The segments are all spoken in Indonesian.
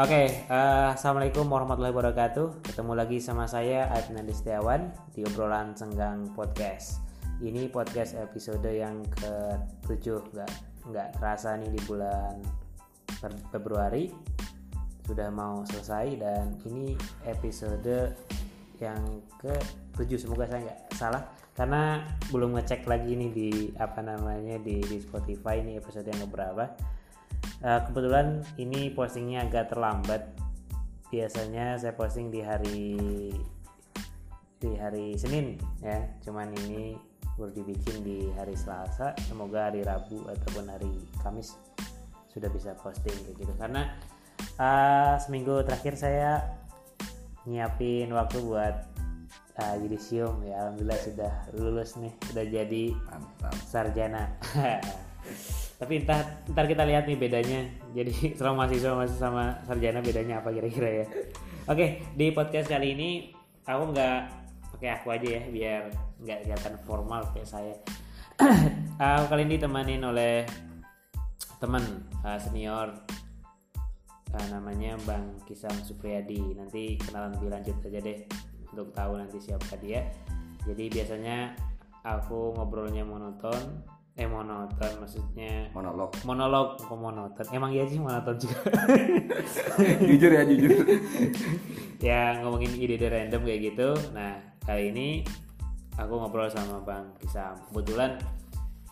Oke, eh, assalamualaikum warahmatullahi wabarakatuh. Ketemu lagi sama saya Adnan Setiawan di obrolan Senggang Podcast. Ini podcast episode yang ke-7 nggak nggak terasa nih di bulan Fe- Februari sudah mau selesai dan ini episode yang ke-7 semoga saya nggak salah karena belum ngecek lagi nih di apa namanya di, di Spotify ini episode yang keberapa Eh, kebetulan ini postingnya agak terlambat. Biasanya saya posting di hari di hari Senin ya. Cuman ini baru dibikin di hari Selasa. Semoga hari Rabu ataupun hari Kamis sudah bisa posting kayak gitu. Karena eh, seminggu terakhir saya nyiapin waktu buat uh, yudisium ya. Alhamdulillah sudah lulus nih, sudah jadi Mantap. sarjana. Tapi entah ntar kita lihat nih bedanya. Jadi selama mahasiswa masih sama sarjana bedanya apa kira-kira ya. Oke, di podcast kali ini aku nggak pakai aku aja ya biar nggak kelihatan formal kayak saya. aku kali ini ditemanin oleh teman uh, senior uh, namanya Bang Kisam Supriyadi. Nanti kenalan lebih lanjut aja deh untuk tahu nanti siapa dia. Jadi biasanya aku ngobrolnya monoton, eh monoton maksudnya Monolog. monolog kok monoton. Emang iya sih monoton juga. jujur ya jujur. ya ngomongin ide-ide random kayak gitu. Nah kali ini aku ngobrol sama Bang Kisam. Kebetulan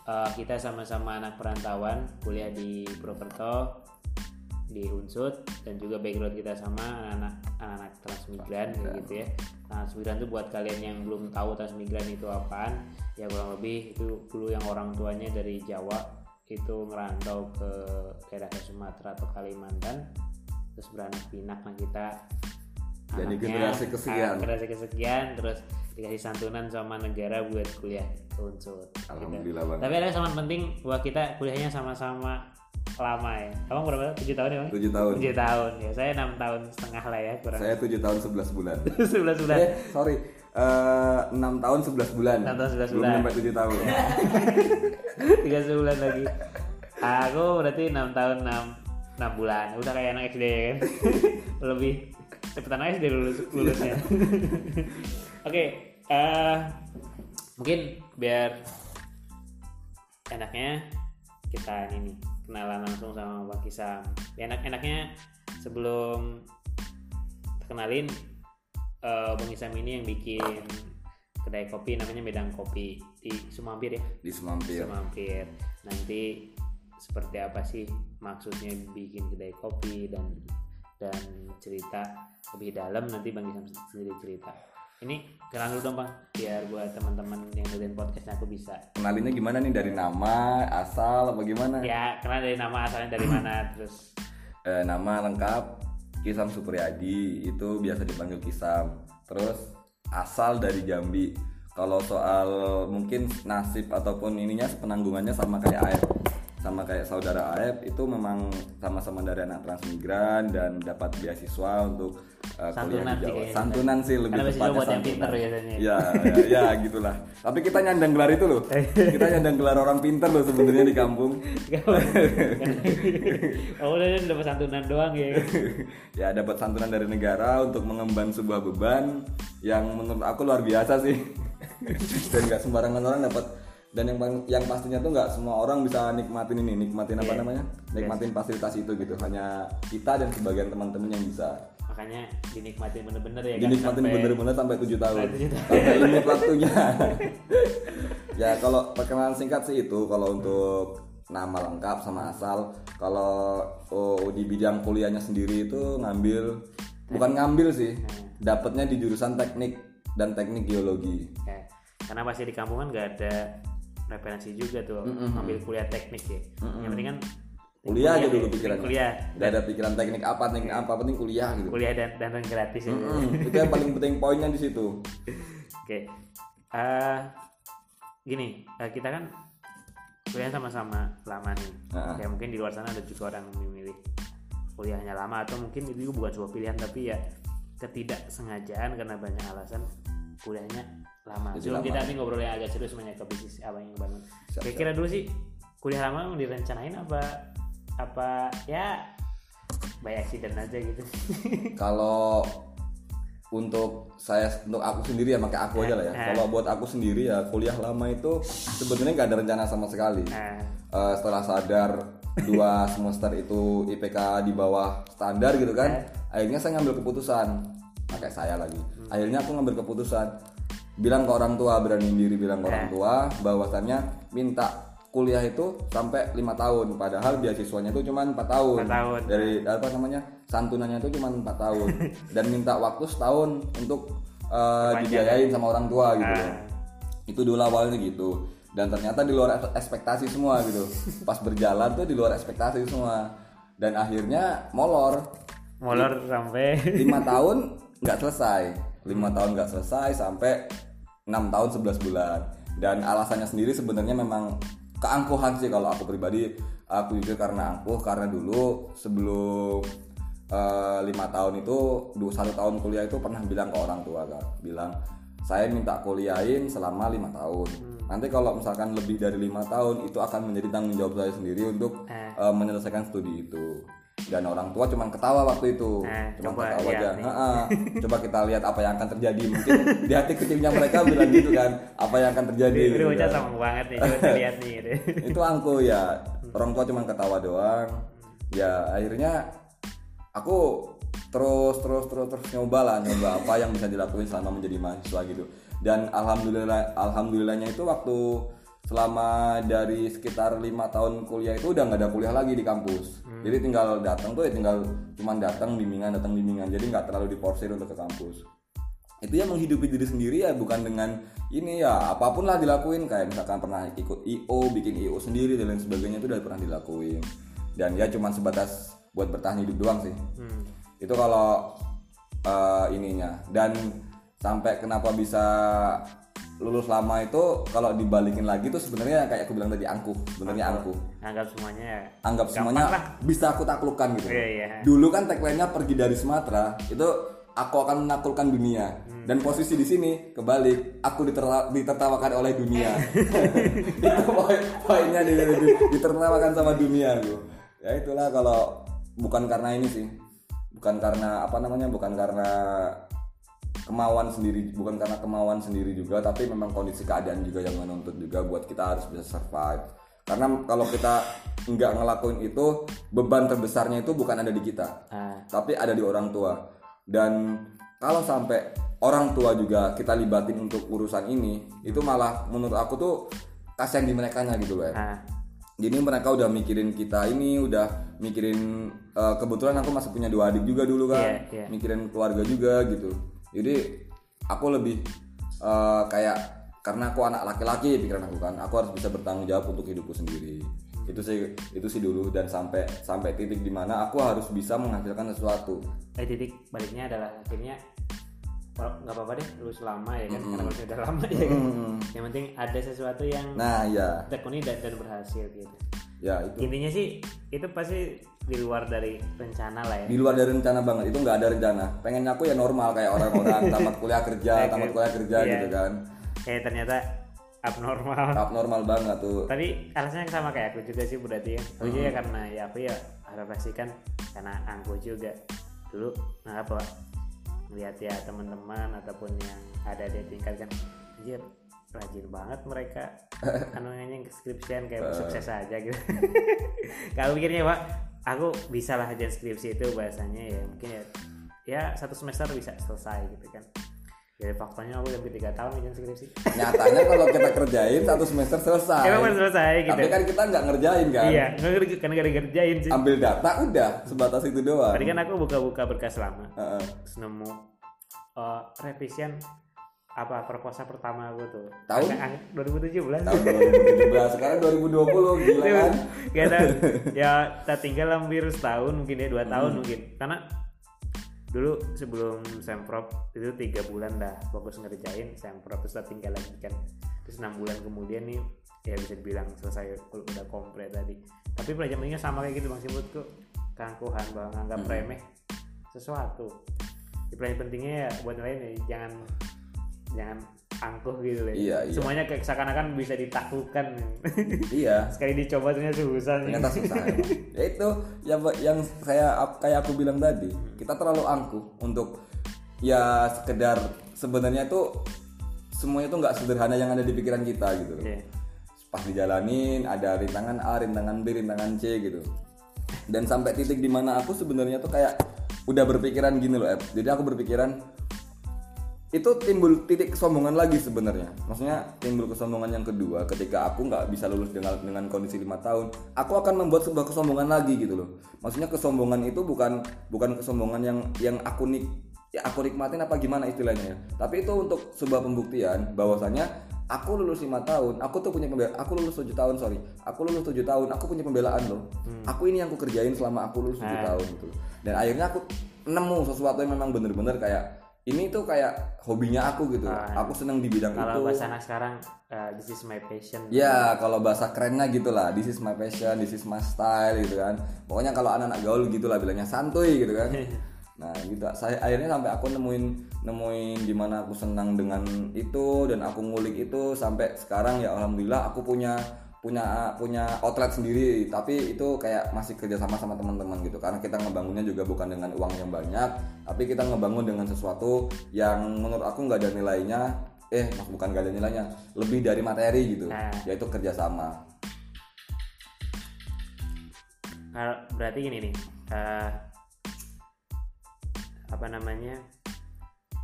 eh, kita sama-sama anak perantauan, kuliah di Purwokerto, di Unsud dan juga background kita sama anak-anak anak transmigran kayak gitu ya. Transmigran itu buat kalian yang belum tahu transmigran itu apaan, ya kurang lebih itu dulu yang orang tuanya dari Jawa itu ngerantau ke daerah Sumatera atau Kalimantan terus beranak pinak nah kita Jadi anaknya, generasi kesekian. ah, generasi kesekian terus dikasih santunan sama negara buat kuliah ke Unsud gitu. Alhamdulillah bang. Tapi ada yang sangat penting buat kita kuliahnya sama-sama lama ya. Kamu berapa? 7 tahun ya, Bang? Tujuh tahun. 7 tahun ya. Saya 6 tahun setengah lah ya, kurang Saya tujuh tahun 11 bulan. 11 bulan. eh sorry. Eh, enam tahun 11 bulan. Enam tahun 11 Belum bulan. sampai tujuh tahun. 3 bulan lagi. Aku berarti 6 tahun 6 6 bulan. Udah kayak anak SD ya kan. Lebih cepetan aja SD lulus lulusnya. Oke, eh mungkin biar enaknya kita ini nih, kenalan langsung sama Bang Kisam. Ya, enak-enaknya sebelum kenalin eh Bang Kisam ini yang bikin kedai kopi namanya Medang Kopi di Sumampir ya. Di Semampir. Semampir. Nanti seperti apa sih maksudnya bikin kedai kopi dan dan cerita lebih dalam nanti Bang Kisam sendiri cerita. Ini kenalan dulu dong Bang, biar buat teman-teman yang dengerin podcastnya aku bisa Kenalinnya gimana nih dari nama, asal apa gimana? ya kenal dari nama asalnya dari mana terus Eh, nama lengkap Kisam Supriyadi itu biasa dipanggil Kisam. Terus asal dari Jambi. Kalau soal mungkin nasib ataupun ininya penanggungannya sama kayak Aep, sama kayak saudara Aep itu memang sama-sama dari anak transmigran dan dapat beasiswa untuk Santunan kuliah di Jawa. Santunan sih lebih Karena tepatnya buat yang santunan. pinter biasanya. Ya, ya, ya gitulah. Tapi kita nyandang gelar itu loh. Kita nyandang gelar orang pinter loh sebenarnya di kampung. oh udah udah dapat santunan doang ya ya dapat santunan dari negara untuk mengemban sebuah beban yang menurut aku luar biasa sih dan nggak sembarangan orang dapat dan yang yang pastinya tuh nggak semua orang bisa nikmatin ini nikmatin apa Iya. namanya? Nikmatin fasilitas itu gitu. Hanya kita dan sebagian teman-teman yang bisa. Makanya dinikmatin bener-bener ya kan? Dinikmatin sampai- bener-bener sampai tujuh tahun. Tahun. sampai limit waktunya. Ya kalau perkenalan singkat sih itu. Kalau untuk nama lengkap sama asal. Kalau oh, di bidang kuliahnya sendiri itu ngambil bukan ngambil sih. Dapatnya di jurusan teknik dan teknik geologi. Karena pasti di kampung kan nggak ada referensi juga tuh ngambil kuliah teknik ya yang penting kan kuliah aja dulu pikirannya. kuliah. Nggak ada pikiran teknik apa teknik apa penting kuliah gitu. Kuliah dan dan gratis ya. Mm, itu yang paling penting poinnya di situ. Oke, Eh, gini eh, kita kan kuliah sama-sama lama nih. Nah. Ya mungkin di luar sana ada juga orang memilih kuliahnya lama atau mungkin itu bukan sebuah pilihan tapi ya ketidaksengajaan karena banyak alasan kuliahnya lama. Jadi Sebelum kita nih ngobrol yang agak serius banyak ke bisnis apa yang bangun. Kira-kira dulu sih kuliah lama mau direncanain apa apa ya by accident aja gitu. Kalau untuk saya untuk aku sendiri ya pakai aku aja lah ya. Eh. kalau buat aku sendiri ya kuliah lama itu sebenarnya nggak ada rencana sama sekali. Eh, setelah sadar dua semester itu IPK di bawah standar gitu kan akhirnya saya ngambil keputusan. Pakai saya lagi. Akhirnya aku ngambil keputusan bilang ke orang tua beraniin diri bilang ke orang tua bahwasannya minta kuliah itu sampai lima tahun. Padahal beasiswanya itu cuma empat tahun. Tahun. dari apa namanya? Santunannya itu cuma empat tahun. Dan minta waktu setahun untuk eh, dibiayain sama orang tua gitu Ah. itu dulu awalnya gitu. Dan ternyata di luar ekspektasi semua gitu. Pas berjalan tuh di luar ekspektasi semua. Dan akhirnya molor. Molor sampai lima tahun nggak selesai. Lima tahun nggak selesai sampai enam tahun 11 bulan. Dan alasannya sendiri sebenarnya memang keangkuhan sih kalau aku pribadi. Aku jujur karena angkuh karena dulu sebelum eh, lima tahun itu dua satu tahun kuliah itu pernah bilang ke orang tua kan bilang saya minta kuliahin selama lima tahun. Nanti kalau misalkan lebih dari lima tahun itu akan menjadi tanggung jawab saya sendiri untuk Eh. eh, menyelesaikan studi itu dan orang tua cuman ketawa waktu itu Eh, cuma coba ketawa lihat aja nih. Ha-ha. coba kita lihat apa yang akan terjadi mungkin di hati kecilnya mereka bilang gitu kan apa yang akan terjadi Ini gitu kan. sama banget nih coba dilihat nih gitu. itu angku ya orang tua cuma ketawa doang ya akhirnya aku terus terus terus terus nyoba lah nyoba apa yang bisa dilakuin selama menjadi mahasiswa gitu dan alhamdulillah alhamdulillahnya itu waktu selama dari sekitar lima tahun kuliah itu udah nggak ada kuliah lagi di kampus. Jadi tinggal datang tuh ya tinggal cuman datang bimbingan datang bimbingan. Jadi nggak terlalu diporsir untuk ke kampus. Itu ya menghidupi diri sendiri ya bukan dengan ini ya apa pun lah dilakuin. Kayak misalkan pernah ikut IO bikin IO sendiri dan lain sebagainya itu udah pernah dilakuin. Dan ya cuman sebatas buat bertahan hidup doang sih. Hmm. itu kalau eh, ininya. Dan sampai kenapa bisa lulus lama itu kalau dibalikin lagi tuh sebenarnya kayak aku bilang tadi angkuh. Sebenarnya angkuh. Anggap semuanya ya. anggap semuanya bisa aku taklukkan gitu. Iya iya. Dulu kan tagline-nya pergi dari Sumatera itu aku akan menaklukkan dunia. Dan posisi di sini kebalik aku diterla- ditertawakan oleh dunia. Itu poin poinnya di, di- ditertawakan sama dunia aku ya itulah kalau bukan karena ini sih. Bukan karena apa namanya bukan karena kemauan sendiri bukan karena kemauan sendiri juga tapi memang kondisi keadaan juga yang menuntut juga buat kita harus bisa survive. Karena kalau kita nggak ngelakuin itu beban terbesarnya itu bukan ada di kita Ah, tapi ada di orang tua. Dan kalau sampai orang tua juga kita libatin untuk urusan ini itu malah menurut aku tuh kasihan di mereka gitu loh ya. Ah, jadi mereka udah mikirin kita ini udah mikirin eh, kebetulan aku masih punya dua adik juga dulu kan Iya, iya. mikirin keluarga juga gitu jadi aku lebih eh, kayak karena aku anak laki-laki pikiran aku kan aku harus bisa bertanggung jawab untuk hidupku sendiri. Itu sih itu sih dulu dan sampai sampai titik di mana aku harus bisa menghasilkan sesuatu. Eh titik baliknya adalah akhirnya nggak apa-apa deh lulus lama ya kan? Karena kalau udah lama ya kan? Yang penting ada sesuatu yang nah ya tekuni dan, dan berhasil gitu. Ya itu. Intinya sih itu pasti di luar dari rencana lah ya. Di luar dari rencana banget itu nggak ada rencana. Pengennya aku ya normal kayak orang-orang tamat kuliah kerja tamat kuliah kerja Iya. gitu kan. Eh ternyata abnormal. Abnormal banget tuh. Tapi alasannya sama kayak aku juga sih berarti ya aku juga ya karena ya aku ya adaptasikan karena angku juga dulu nah apa melihat ya teman-teman ataupun yang ada di tingkat kan anjir rajin banget mereka. Anunya skripsian kayak sukses aja gitu. Kalau pikirnya pak aku bisa lah aja skripsi itu bahasanya ya mungkin ya ya satu semester bisa selesai gitu kan. Jadi faktanya aku lebih tiga tahun bikin skripsi. Nyatanya kalau kita kerjain satu semester selesai. Emang selesai gitu. Tapi kan kita nggak ngerjain kan? Iya nggak kan nggak dikerjain sih. Ambil data udah sebatas itu doang. Tadi kan aku buka-buka berkas lama. Heeh. terus nemu eh, revisian apa proposal pertama aku tuh Tahun? Angka 2017 tahun 2017 sekarang 2020 gila kan Gak tahu. ya tak tinggal hampir setahun mungkin ya dua Hmm. tahun mungkin karena dulu sebelum semprot itu tiga bulan dah fokus ngerjain semprot terus tak tinggal lagi kan terus enam bulan kemudian nih ya bisa dibilang selesai udah komplit tadi tapi pelajarannya sama kayak gitu bang Simutku keangkuhan bahwa nganggap Hmm. remeh sesuatu Di pentingnya ya buat lain ya jangan jangan angkuh gitu loh. Iya, iya. Semuanya kayak seakan-akan bisa ditaklukkan. iya Sekali dicoba ternyata susah. ternyata susah ya itu yang yang saya kayak aku bilang tadi kita terlalu angkuh untuk ya sekedar sebenarnya tuh semuanya tuh nggak sederhana yang ada di pikiran kita gitu loh Iya. pas dijalanin ada rintangan A rintangan B rintangan C gitu dan sampai titik di mana aku sebenarnya tuh kayak udah berpikiran gini loh Ed. jadi aku berpikiran itu timbul titik kesombongan lagi sebenarnya. Maksudnya timbul kesombongan yang kedua ketika aku nggak bisa lulus dengan dengan kondisi lima tahun aku akan membuat sebuah kesombongan lagi gitu loh. Maksudnya kesombongan itu bukan bukan kesombongan yang yang aku nik ya aku nikmatin apa gimana istilahnya ya. Tapi itu untuk sebuah pembuktian bahwasanya aku lulus lima tahun aku tuh punya pembela aku lulus tujuh tahun sorry. Aku lulus tujuh tahun aku punya pembelaan loh. Aku ini yang aku kerjain selama aku lulus tujuh tahun gitu dan akhirnya aku nemu sesuatu yang memang bener-bener kayak ini tuh kayak hobinya aku gitu. Aku seneng di bidang Kalau itu. bahasa anak sekarang uh, this is my passion. Ya kalau bahasa kerennya gitulah. This is my passion, this is my style gitu kan. Pokoknya kalau anak-anak gaul gitulah bilangnya santuy gitu kan. Nah gitu. Saya akhirnya sampai aku nemuin nemuin di mana aku senang dengan itu dan aku ngulik itu sampai sekarang ya alhamdulillah aku punya punya punya outlet sendiri. Tapi itu kayak masih kerja sama sama teman-teman gitu. Karena kita ngebangunnya juga bukan dengan uang yang banyak tapi kita ngebangun dengan sesuatu yang menurut aku nggak ada nilainya. Eh bukan gak ada nilainya. Lebih dari materi gitu. Nah. yaitu kerjasama. Kalau berarti gini nih, eh, apa namanya?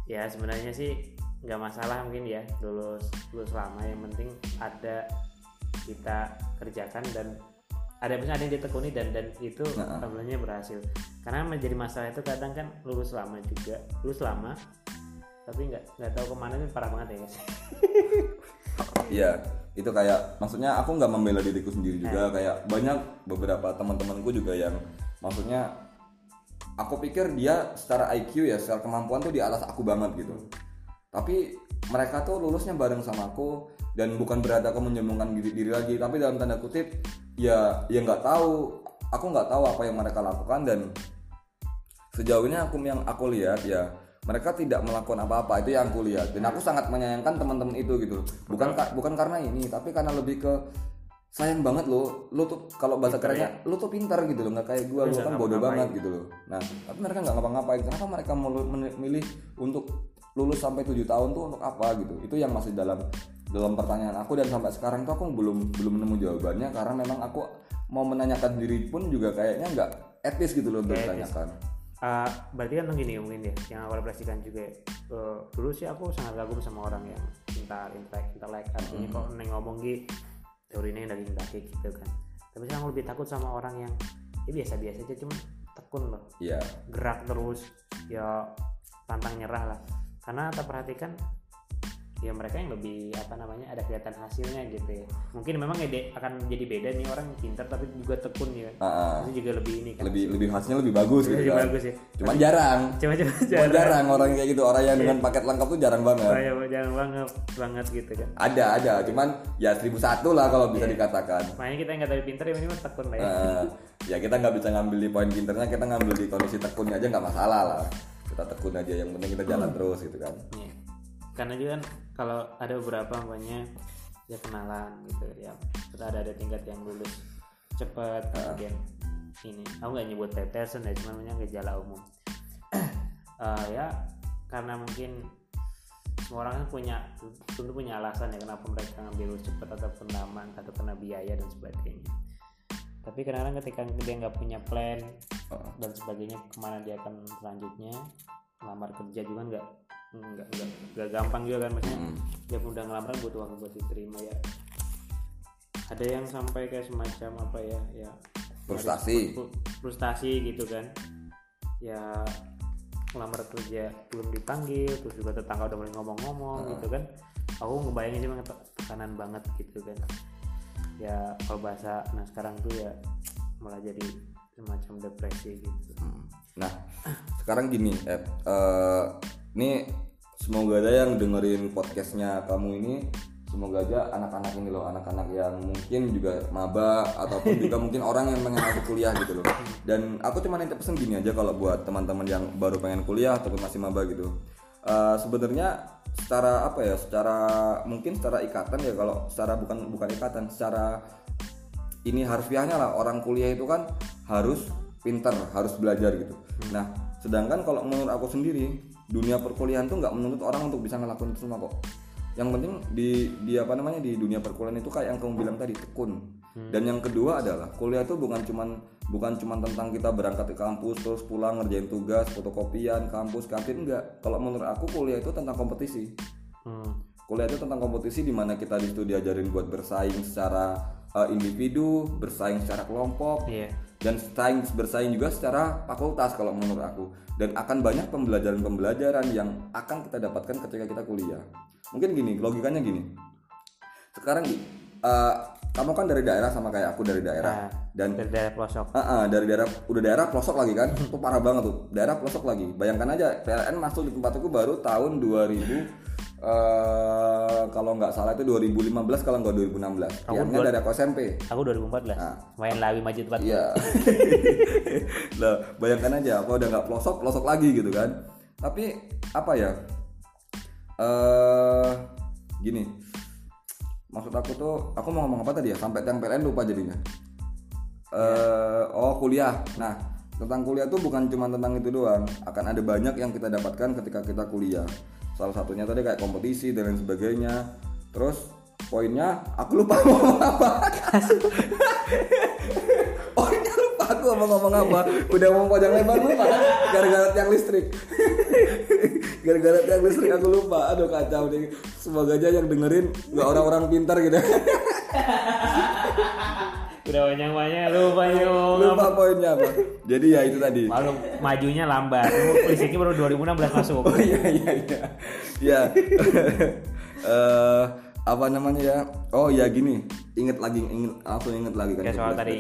Ya sebenarnya sih nggak masalah mungkin ya lulus lulus lama. Yang penting ada kita kerjakan dan ada misalnya ada yang ditekuni dan dan itu Nah. alhamdulillahnya berhasil. Karena menjadi masalah itu kadang kan lulus lama juga lulus lama tapi nggak nggak tahu ke mana itu parah banget ya guys. Iya, itu kayak maksudnya aku nggak membela diriku sendiri juga kayak banyak beberapa teman-temanku juga yang maksudnya aku pikir dia secara IQ ya secara kemampuan tuh di atas aku banget gitu. Tapi mereka tuh lulusnya bareng sama aku dan bukan berarti aku menyombongkan diri, diri lagi, tapi dalam tanda kutip ya ya nggak tahu, aku nggak tahu apa yang mereka lakukan dan sejauh ini aku yang aku lihat ya mereka tidak melakukan apa-apa. Itu yang aku lihat. Dan aku sangat menyayangkan teman-teman itu gitu. Bukan ka- bukan karena ini tapi karena lebih ke sayang banget lo lo tuh kalau bahasa kerennya lo tuh pintar gitu loh. Nggak kayak gua. Gua kan bodoh banget gitu loh. Nah tapi mereka nggak ngapa-ngapain. Kenapa mereka mau lu- men- milih untuk lulus sampai tujuh tahun tuh untuk apa gitu? Itu yang masih dalam dalam pertanyaan aku dan sampai sekarang tuh aku belum belum nemu jawabannya karena memang aku mau menanyakan diri pun juga kayaknya nggak etis gitu loh untuk ditanyakan Uh, berarti kan gini mungkin ya yang aku refleksikan juga uh, dulu sih aku sangat kagum sama orang yang pintar intelek intelek artinya kok neng ngomong gitu teorinya yang daging daging gitu kan. Tapi sekarang aku lebih takut sama orang yang ya biasa biasa aja cuma tekun loh. Iya. Gerak terus ya pantang nyerah lah. Karena tak perhatikan ya mereka yang lebih apa namanya ada kelihatan hasilnya gitu ya mungkin memang ya de- akan jadi beda nih orang pintar tapi juga tekun ya Ah, ah. itu juga lebih ini kan lebih lebih hasilnya lebih bagus gitu lebih kan. bagus ya Cuman jarang. coba coba Cuman jarang orang kayak gitu orang yang dengan paket lengkap tuh jarang banget. saya jangan banget banget gitu kan Ada ada, cuman ya seribu satu lah kalau bisa dikatakan. makanya kita yang nggak tahu pintar ya minimal tekun lah ya Eh, ya kita nggak bisa ngambil di poin pinternya, kita ngambil di kondisi tekunnya aja nggak masalah lah. Kita tekun aja, yang penting kita jalan terus gitu kan. Iya. karena juga kan kalau ada beberapa umpamanya ya kenalan gitu ya. Terus ada ada tingkat yang lulus cepat kemudian ini. Aku nggak nyebut tetesan ya cuma namanya gejala umum. Eh, ya karena mungkin semua orang kan punya tentu punya alasan ya kenapa mereka ngambil cepat ataupun lama atau kena biaya dan sebagainya. Tapi kadang-kadang ketika dia nggak punya plan Heeh. dan sebagainya ke mana dia akan selanjutnya? Lamar kerja juga nggak nggak nggak nggak gampang juga kan maksudnya Hmm. dia udah ngelamar butuh waktu buat diterima ya ada yang sampai kayak semacam apa ya ya Frustasi. fru- frustasi gitu kan ya ngelamar kerja belum dipanggil terus juga tetangga udah mulai ngomong-ngomong gitu kan aku ngebayangin sih banget tekanan banget gitu kan ya kalau bahasa nah sekarang tuh ya malah jadi semacam depresi gitu Hmm. Nah, sekarang gini, Ed. Eh, ini semoga aja yang dengerin podcastnya kamu ini, semoga aja anak-anak ini loh, anak-anak yang mungkin juga maba ataupun juga mungkin orang yang pengen masuk kuliah gitu loh. Dan aku cuma nanti pesen gini aja kalau buat teman-teman yang baru pengen kuliah ataupun masih maba gitu. Eh, Sebenarnya secara apa ya secara mungkin secara ikatan ya kalau secara bukan bukan ikatan secara ini harfiahnya lah orang kuliah itu kan harus pinter harus belajar gitu nah sedangkan kalau menurut aku sendiri dunia perkuliahan tuh nggak menuntut orang untuk bisa ngelakuin itu semua kok. Yang penting di di apa namanya di dunia perkuliahan itu kayak yang kamu bilang tadi tekun. Dan yang kedua adalah kuliah itu bukan cuman bukan cuman tentang kita berangkat ke kampus terus pulang ngerjain tugas fotokopian kampus kantin enggak kalau menurut aku kuliah itu tentang kompetisi. Hmm. kuliah itu tentang kompetisi di mana kita di situ diajarin buat bersaing secara uh, individu bersaing secara kelompok. Iya. Dan bersaing bersaing juga secara fakultas kalau menurut aku. Dan akan banyak pembelajaran-pembelajaran yang akan kita dapatkan ketika kita kuliah. Mungkin gini logikanya gini. Sekarang uh, kamu kan dari daerah sama kayak aku dari daerah. Nah, dan dari daerah pelosok. Ah, ah, dari daerah udah daerah pelosok lagi kan? Itu parah banget tuh. Daerah pelosok lagi. Bayangkan aja PLN masuk di tempat aku baru tahun 2000 eh kalau nggak salah itu 2015 kalau nggak 2016 Kamu Tiannya dua- dari aku SMP Aku 2014. Main lawi maju tempat. Iya. lah, bayangkan aja aku udah nggak pelosok, pelosok lagi gitu kan. Tapi apa ya? Eh gini. Maksud aku tuh, aku mau ngomong apa tadi ya? Sampai yang PLN lupa jadinya. Eh oh kuliah. Nah, tentang kuliah tuh bukan cuma tentang itu doang. Akan ada banyak yang kita dapatkan ketika kita kuliah. Salah satunya tadi kayak kompetisi dan lain sebagainya. Terus poinnya aku lupa ngomong apa. Poinnya lupa aku ngomong ngomong apa. Udah mau panjang lebar lupa kan? Gara-gara tiang listrik. Gara-gara tiang listrik aku lupa. Aduh kacau nih. Semoga aja yang dengerin nggak orang-orang pintar gitu. Udah banyak-banyak lupa nyung. lupa poinnya apa. Jadi ya itu tadi. Malu majunya lambat. Listriknya baru 2016 masuk. Oh iya iya iya. Ya. Eh apa namanya ya? Oh ya gini. Ingat lagi ingat aku ingat lagi kan. Kayak soal flashback. tadi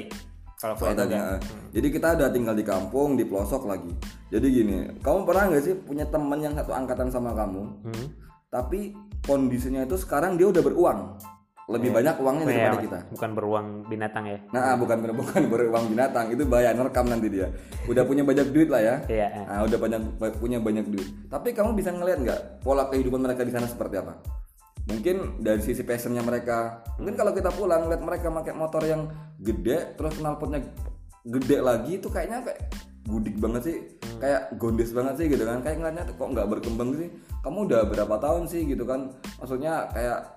kalau Soal tadi, kan. eh. Jadi kita udah tinggal di kampung di pelosok lagi. Jadi gini, kamu pernah nggak sih punya teman yang satu angkatan sama kamu, Hmm. tapi kondisinya itu sekarang dia udah beruang, lebih banyak uangnya daripada Kayak kita. Bukan beruang binatang ya. Nah, bukan bukan beruang binatang, itu bahaya nerekam nanti dia. Udah punya banyak duit lah ya. Iya. eh. Nah, udah banyak punya banyak duit. Tapi kamu bisa ngeliat nggak pola kehidupan mereka di sana seperti apa? Mungkin dari sisi passionnya mereka. Mungkin kalau kita pulang lihat mereka pakai motor yang gede, terus knalpotnya gede lagi, itu kayaknya kayak gudik banget sih, kayak gondes banget sih gitu kan. Kayak ngeliatnya kok nggak berkembang sih. Kamu udah berapa tahun sih gitu kan? Maksudnya kayak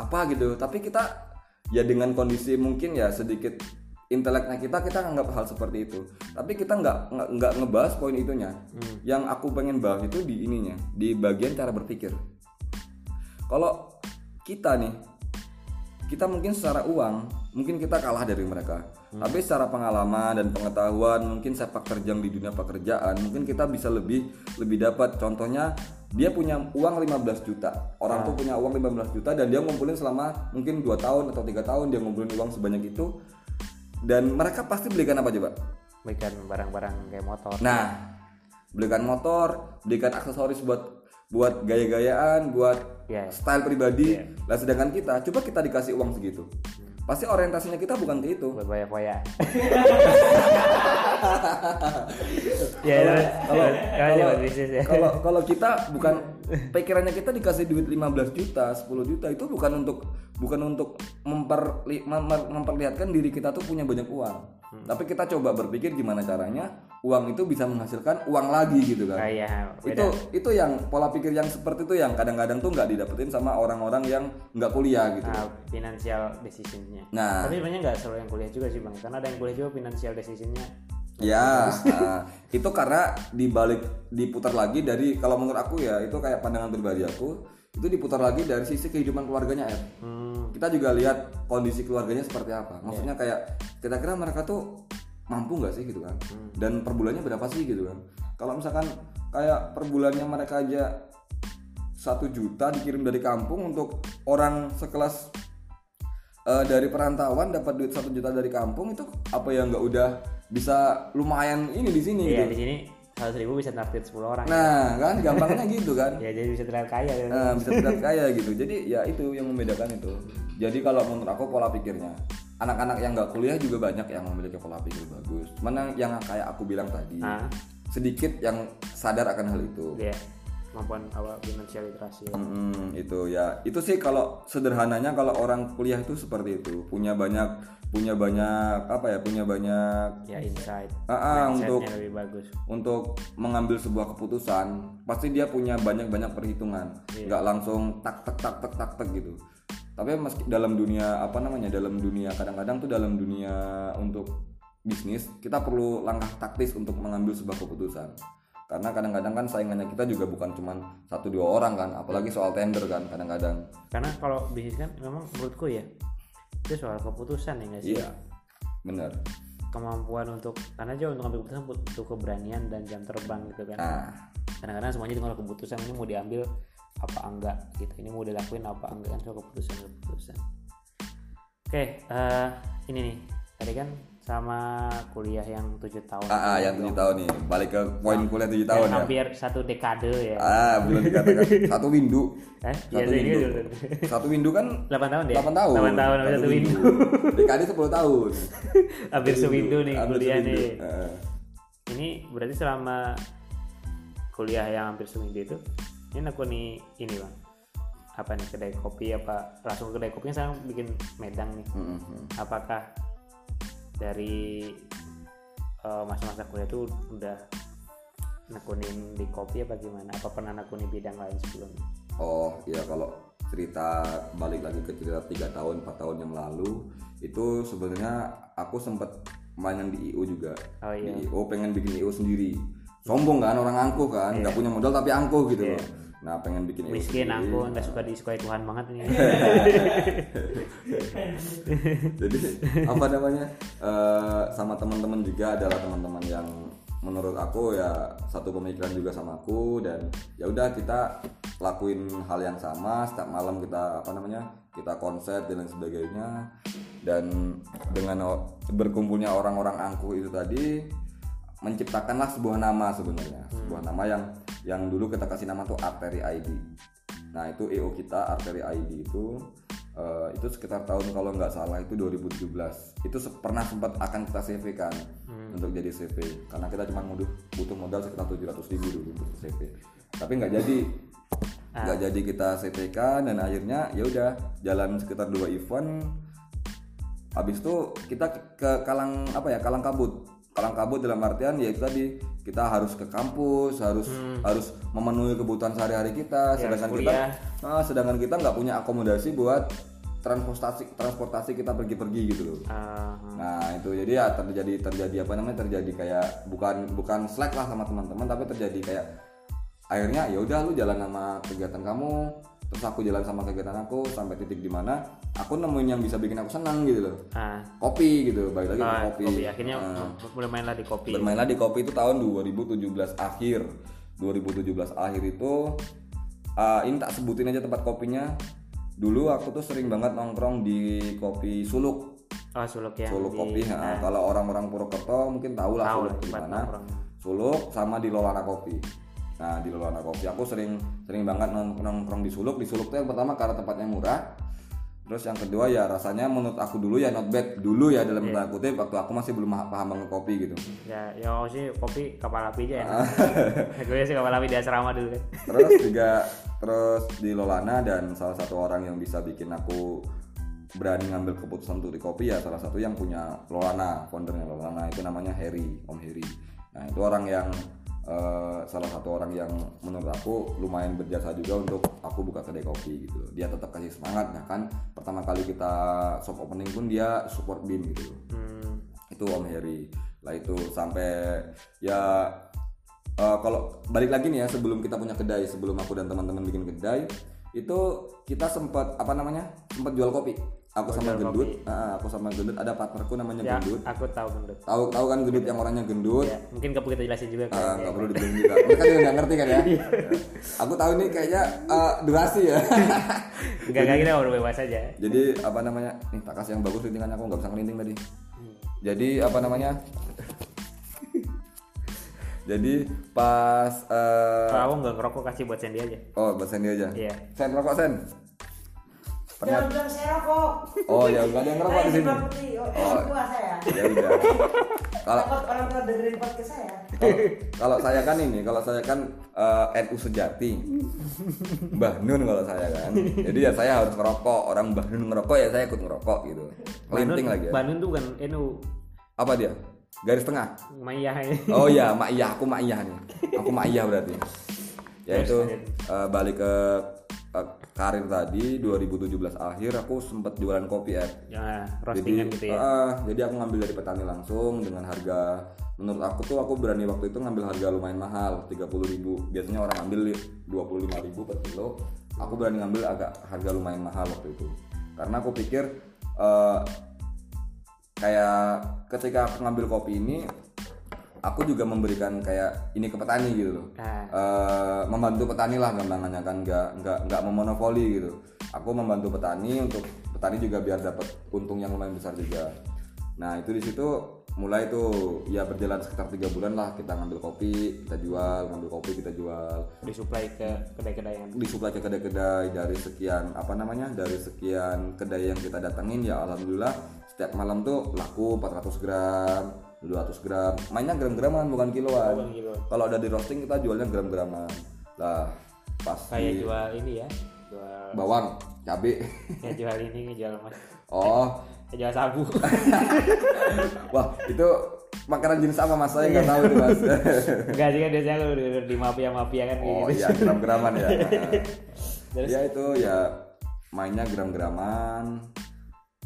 apa gitu. Tapi kita ya dengan kondisi mungkin ya sedikit inteleknya kita kita anggap hal seperti itu. Tapi kita nggak nggak ngebahas poin itunya. Yang aku pengen bahas itu di ininya di bagian cara berpikir. Kalau kita nih kita mungkin secara uang mungkin kita kalah dari mereka. Tapi secara pengalaman dan pengetahuan mungkin sepak terjang di dunia pekerjaan mungkin kita bisa lebih lebih dapat. Contohnya dia punya uang 15 juta orang tuh punya uang 15 juta dan dia ngumpulin selama mungkin dua tahun atau tiga tahun dia ngumpulin uang sebanyak itu dan mereka pasti belikan apa coba Berikan barang-barang kayak motor. Nah, belikan motor, belikan aksesoris buat buat gaya-gayaan, buat Iya. style pribadi. Lah sedangkan kita, coba kita dikasih uang segitu. Pasti orientasinya kita bukan ke itu. Buat banyak-banyak. ya, Kalau buat bisnis ya. kalau kalau kita bukan pikirannya kita dikasih duit 15 juta, 10 juta itu bukan untuk bukan untuk memperli- mem- memperlihatkan diri kita tuh punya banyak uang. Hmm. Tapi kita coba berpikir gimana caranya uang itu bisa menghasilkan uang lagi gitu kan. Kayak beda. itu itu yang pola pikir yang seperti itu yang kadang-kadang tuh nggak didapetin sama orang-orang yang nggak kuliah gitu. Nah, financial decisionnya. Nah. Tapi sebenarnya nggak selalu yang kuliah juga sih bang, karena ada yang kuliah juga financial decisionnya. Ya, nah, itu karena dibalik diputar lagi dari kalau menurut aku ya itu kayak pandangan pribadi aku itu diputar lagi dari sisi kehidupan keluarganya ya. Hmm, Kita juga lihat kondisi keluarganya seperti apa. Maksudnya kayak kira-kira mereka tuh mampu nggak sih gitu kan? Dan per bulannya berapa sih gitu kan? Kalau misalkan kayak per bulannya mereka aja satu juta dikirim dari kampung untuk orang sekelas eh, dari perantauan dapat duit satu juta dari kampung itu apa yang nggak udah bisa lumayan ini di sini iya gitu. di sini seratus ribu bisa traktir 10 orang. Nah kan gampangnya gitu kan. Ya jadi bisa terlihat kaya. Ya. Nah, bisa terlihat kaya gitu. Jadi ya itu yang membedakan itu. Jadi kalau menurut aku pola pikirnya anak-anak yang nggak kuliah juga banyak yang memiliki pola pikir bagus. Mana yang kayak aku bilang tadi Ah. sedikit yang sadar akan hal itu. Iya. kemampuan apa financial literasi ya. Mm-mm, itu ya itu sih kalau sederhananya kalau orang kuliah itu seperti itu punya banyak punya banyak apa ya punya banyak ya insight. Ah, ah, untuk lebih bagus. untuk mengambil sebuah keputusan pasti dia punya banyak banyak perhitungan nggak langsung tak tak tak tak tak tak gitu. Tapi meski dalam dunia apa namanya dalam dunia kadang-kadang tuh dalam dunia untuk bisnis kita perlu langkah taktis untuk mengambil sebuah keputusan. Karena kadang-kadang kan saingannya kita juga bukan cuma satu dua orang kan apalagi soal tender kan kadang-kadang. Karena kalau bisnis kan memang menurutku ya itu soal keputusan ya nggak sih iya benar. Kemampuan untuk karena aja untuk ambil keputusan butuh keberanian dan jam terbang gitu kan. Nah kadang-kadang semuanya dengan keputusan ini mau diambil apa enggak gitu. Ini mau dilakuin apa enggak kan soal keputusan keputusan. Oke eh, ini nih. Tadi kan sama kuliah yang tujuh tahun. Ah, ah, yang tujuh tahun nih balik ke poin kuliah tujuh tahun ya? hampir satu dekade ya. Ah belum dikatakan. Satu windu. Eh satu iya windu. iya satu windu kan delapan tahun ya? 8 tahun. Delapan tahun satu windu. DKD 10 tahun. Hampir sewindu nih Hampir kuliah sewindu. nih. Heeh. ini berarti selama kuliah yang hampir seminggu itu ini aku nih ini bang. Apa nih kedai kopi apa langsung ke kedai kopinya sekarang bikin medang nih. Mm, mm, mm. apakah dari eh, masa-masa kuliah itu udah nekunin di kopi apa gimana? Apa pernah nekuni bidang lain sebelumnya Oh iya kalau cerita balik lagi ke cerita tiga tahun 4 tahun yang lalu itu sebenarnya aku sempat mainan di IO juga. Oh iya. Di IO pengen bikin IO sendiri. Sombong kan orang angkuh kan nggak punya modal tapi angkuh gitu loh nah pengen bikin Iya. miskin sendiri. aku nggak suka disukai Tuhan banget nih jadi apa namanya eh, sama teman-teman juga adalah teman-teman yang menurut aku ya satu pemikiran juga sama aku dan ya udah kita lakuin hal yang sama setiap malam kita apa namanya kita konsep dan lain sebagainya dan dengan berkumpulnya orang-orang angkuh itu tadi menciptakanlah sebuah nama sebenarnya. Sebuah nama yang yang dulu kita kasih nama tuh Arteri ID nah itu EO kita Arteri ID itu eh, itu sekitar tahun kalau nggak salah itu 2017 itu se- pernah sempat akan kita CV kan untuk jadi CV karena kita cuma butuh butuh modal sekitar 700 ribu dulu untuk CV tapi nggak jadi. Nggak jadi kita CV kan dan akhirnya ya udah jalan sekitar dua event. Habis itu kita ke kalang apa ya kalang kabut kalang kabut dalam artian ya itu tadi kita harus ke kampus harus harus memenuhi kebutuhan sehari-hari kita sedangkan kita nah, sedangkan kita nggak punya akomodasi buat transportasi transportasi kita pergi-pergi gitu loh. Ah, nah itu jadi ya terjadi terjadi apa namanya terjadi kayak bukan bukan slack lah sama teman-teman tapi terjadi kayak akhirnya ya udah lu jalan sama kegiatan kamu terus aku jalan sama kegiatan aku sampai titik di mana aku nemuin yang bisa bikin aku senang gitu loh. Ah, kopi gitu balik lagi ke ah, kopi, kopi. akhirnya Nah, mulai main lah di kopi. Bermainlah di kopi itu tahun 2017 akhir. 2017 akhir itu ah, ini tak sebutin aja tempat kopinya. Dulu aku tuh sering banget nongkrong di kopi suluk. Oh suluk yang Suluk di- kopi nah, kalau orang-orang Purwokerto mungkin tahu lah Suluk di mana. Suluk sama di Lolana Kopi nah di Lolana Kopi aku sering sering banget nong- nongkrong di Suluk. Di Suluk tuh yang pertama karena tempatnya murah. Terus yang kedua ya rasanya menurut aku dulu ya not bad. Dulu ya dalam Iya. tanda kutip waktu aku masih belum paham banget kopi gitu. Ya ya aku sih kopi kapal api aja enak gue sih kapal api di asrama dulu. Terus juga terus di Lolana dan salah satu orang yang bisa bikin aku berani ngambil keputusan untuk di kopi ya salah satu yang punya Lolana foundernya Lolana. Itu namanya Harry Om Harry. Nah itu orang yang eh, salah satu orang yang menurut aku lumayan berjasa juga untuk aku buka kedai kopi gitu loh. dia tetap kasih semangat bahkan pertama kali kita soft opening pun dia support BIM gitu loh. Hmm, itu Om Heri. Lah itu sampai ya eh, kalau balik lagi nih ya sebelum kita punya kedai sebelum aku dan teman-teman bikin kedai itu kita sempat apa namanya sempat jual kopi aku sama gendut. ah, aku sama gendut. Ada partnerku namanya ya gendut. aku tahu gendut. Tahu tahu kan gendut yang orangnya gendut? Ya mungkin gak perlu kita jelasin juga kan. Ah, nggak perlu dibilang juga. Mereka juga nggak ngerti kan ya? Aku tahu ini kayaknya eh, durasi ya. Enggak enggak kita udah bebas aja. Jadi apa namanya? Nih tak kasih yang bagus lintingannya aku nggak bisa ngelinting tadi. Jadi apa namanya? Jadi pas eh, kalau aku nggak ngerokok kasih buat Sandy aja. Oh buat Sandy aja? Iya. Sen rokok Sen Jangan bilang saya rokok. Oh ya nggak ada yang ngerokok di sini. Oh, Oh. saya. Ya udah. Kalau orang tua dengerin podcast saya. kalau kalau saya kan ini, kalau saya kan eh, NU sejati. Mbah Nun kalau saya kan. Jadi ya saya harus ngerokok. Orang Mbah Nun ngerokok ya saya ikut ngerokok gitu. Kelinting lagi ya. Bandung tuh bukan NU. Apa dia? Garis tengah. Ini. Oh iya, Mak Iyah, aku Mak Iyah nih. Aku Mak Iyah berarti. Ya itu eh, balik ke eh, karir tadi 2017 akhir aku sempat jualan kopi ya. Ya, roastingan gitu ya. ah, jadi aku ngambil dari petani langsung dengan harga menurut aku tuh aku berani waktu itu ngambil harga lumayan mahal 30.000 biasanya orang ambil 25.000 per kilo aku berani ngambil agak harga lumayan mahal waktu itu karena aku pikir eh, kayak ketika aku ngambil kopi ini aku juga memberikan kayak ini ke petani gitu loh. Nah, Eh, membantu petani lah gampangannya kan nggak nggak nggak memonopoli gitu. Aku membantu petani untuk petani juga biar dapat untung yang lumayan besar juga. Nah itu di situ mulai tuh ya berjalan sekitar tiga bulan lah kita ngambil kopi kita jual ngambil kopi kita jual. Disuplai ke kedai-kedai yang disuplai ke kedai-kedai dari sekian apa namanya dari sekian kedai yang kita datengin ya alhamdulillah setiap malam tuh laku 400 gram 200 gram. Mainnya gram-graman bukan kiloan. Kalau udah di roasting kita jualnya gram-graman. Lah pas Kayak di jual ini ya. Jual bawang cabe. Ya jual ini jual mas. oh. Jual sabu. wah itu makanan jenis apa mas? Saya nggak tahu itu mas. Enggak sih kan biasanya kalau di, di mafia-mafia kan oh gitu. iya gram-graman ya. Terus? Ya itu ya mainnya gram-graman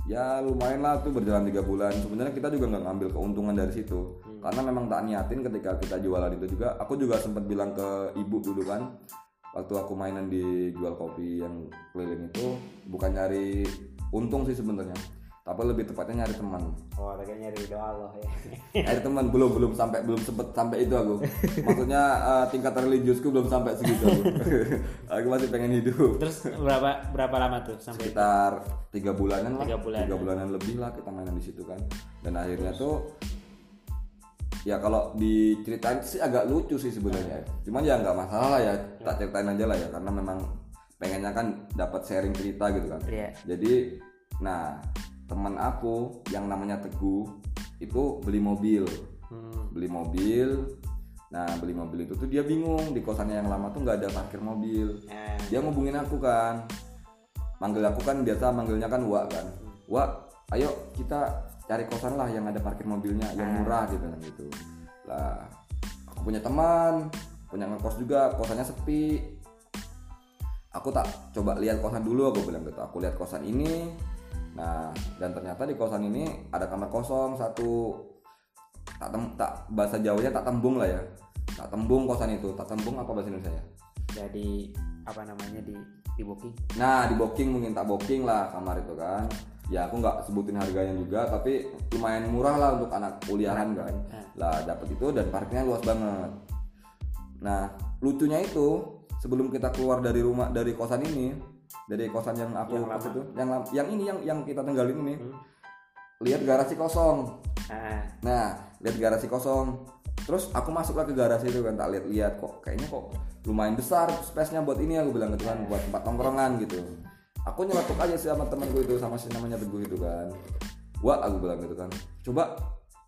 ya lumayan lah tuh berjalan tiga bulan. Sebenarnya kita juga nggak ngambil keuntungan dari situ. Karena memang tak niatin ketika kita jualan itu juga. Aku juga sempat bilang ke ibu dulu kan waktu aku mainan di jual kopi yang keliling itu bukan nyari untung sih sebenarnya tapi lebih tepatnya nyari teman. Oh kayaknya nyari doa Allah ya. nyari teman belum belum sampai belum sempet sampai itu aku. Maksudnya eh, tingkat religiusku belum sampai segitu aku. Aku masih pengen hidup. Terus berapa berapa lama tuh sampai sekitar tiga bulanan lah. Tiga bulanan. tiga bulanan lebih lah kita mainan di situ kan. Dan akhirnya tuh ya kalau diceritain sih agak lucu sih sebenarnya. Cuman ya nggak masalah lah ya tak ceritain aja lah ya. Karena memang pengennya kan dapat sharing cerita gitu kan. Iya. jadi nah teman aku yang namanya Teguh itu beli mobil. Hmm. beli mobil. Nah beli mobil itu tuh dia bingung di kosannya yang lama tuh nggak ada parkir mobil. Nah, dia ngubungin aku kan. Manggil aku kan biasa manggilnya kan Wak kan. Wak ayo kita cari kosan lah yang ada parkir mobilnya yang murah gitu kan gitu. Lah aku punya teman punya ngekos juga kosannya sepi. Aku tak coba lihat kosan dulu aku bilang gitu. Aku lihat kosan ini nah dan ternyata di kosan ini ada kamar kosong satu tak tem tak bahasa Jawanya tak tembung lah ya. Tak tembung kosan itu. Tak tembung apa bahasa Indonesia ya? Jadi apa namanya di di booking. Nah di booking mungkin tak booking lah kamar itu kan. Ya aku nggak sebutin harganya juga Tapi lumayan murah lah untuk anak kuliahan kan. Lah dapat itu dan parkirnya luas banget. Nah lucunya itu Sebelum kita keluar dari rumah dari kosan ini Dari kosan yang aku kos itu yang, yang ini yang yang kita tinggalin ini Lihat garasi kosong Nah, Nah, lihat garasi kosong. Terus aku masuklah ke garasi itu kan tak lihat-lihat kok kayaknya kok lumayan besar space-nya buat ini aku bilang gitu kan buat tempat tongkrongan gitu. Aku nyeletuk aja sih sama temanku itu sama si namanya Teguh itu kan. Wah, aku bilang gitu kan. Coba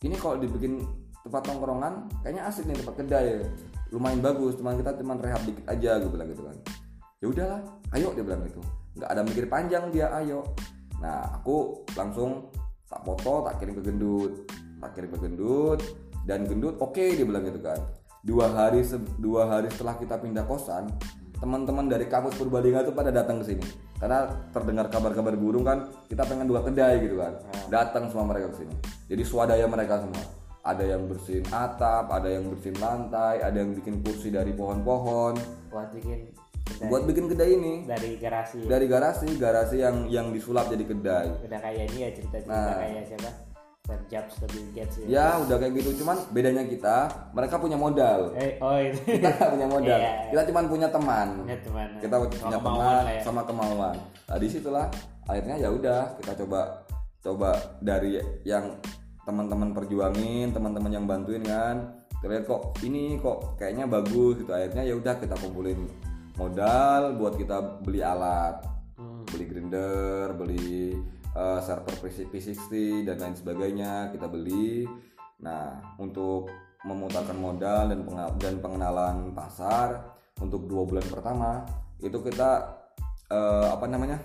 ini kalau dibikin tempat tongkrongan kayaknya asik nih tempat kedai. Lumayan bagus, cuman kita cuman rehab dikit aja aku bilang gitu kan. Ya udahlah, ayo dia bilang gitu. Nggak ada mikir panjang dia, ayo. Nah, aku langsung tak foto tak kirim ke gendut. Tak kirim ke gendut dan gendut oke dia bilang gitu kan. Dua hari se- dua hari setelah kita pindah kosan teman-teman dari kampus Purbalingga tuh pada datang ke sini. Karena terdengar kabar-kabar burung kan kita pengen dua kedai gitu kan. Datang semua mereka ke sini. Jadi swadaya mereka semua. Ada yang bersihin atap ada yang bersihin lantai ada yang bikin kursi dari pohon-pohon. Buat bikin kedai buat bikin kedai ini dari garasi dari garasi garasi yang yang disulap jadi kedai udah kayak ini ya cerita-cerita Nah. kayak siapa Steve Jobs Bill Gates ya. Ya udah kayak gitu cuman bedanya kita mereka punya modal Eh, oh itu. kita nggak punya modal Iya. kita cuman punya teman Punya teman. kita punya Sama teman kemauan lah ya. sama kemauan nah di situlah akhirnya ya udah kita coba coba dari yang teman-teman perjuangin teman-teman yang bantuin kan kita lihat kok ini kok kayaknya bagus gitu akhirnya ya udah kita kumpulin modal buat kita beli alat. Hmm. beli grinder beli uh, server P60 dan lain sebagainya kita beli. Nah untuk memutarkan modal dan dan pengenalan pasar untuk dua bulan pertama itu kita uh, apa namanya?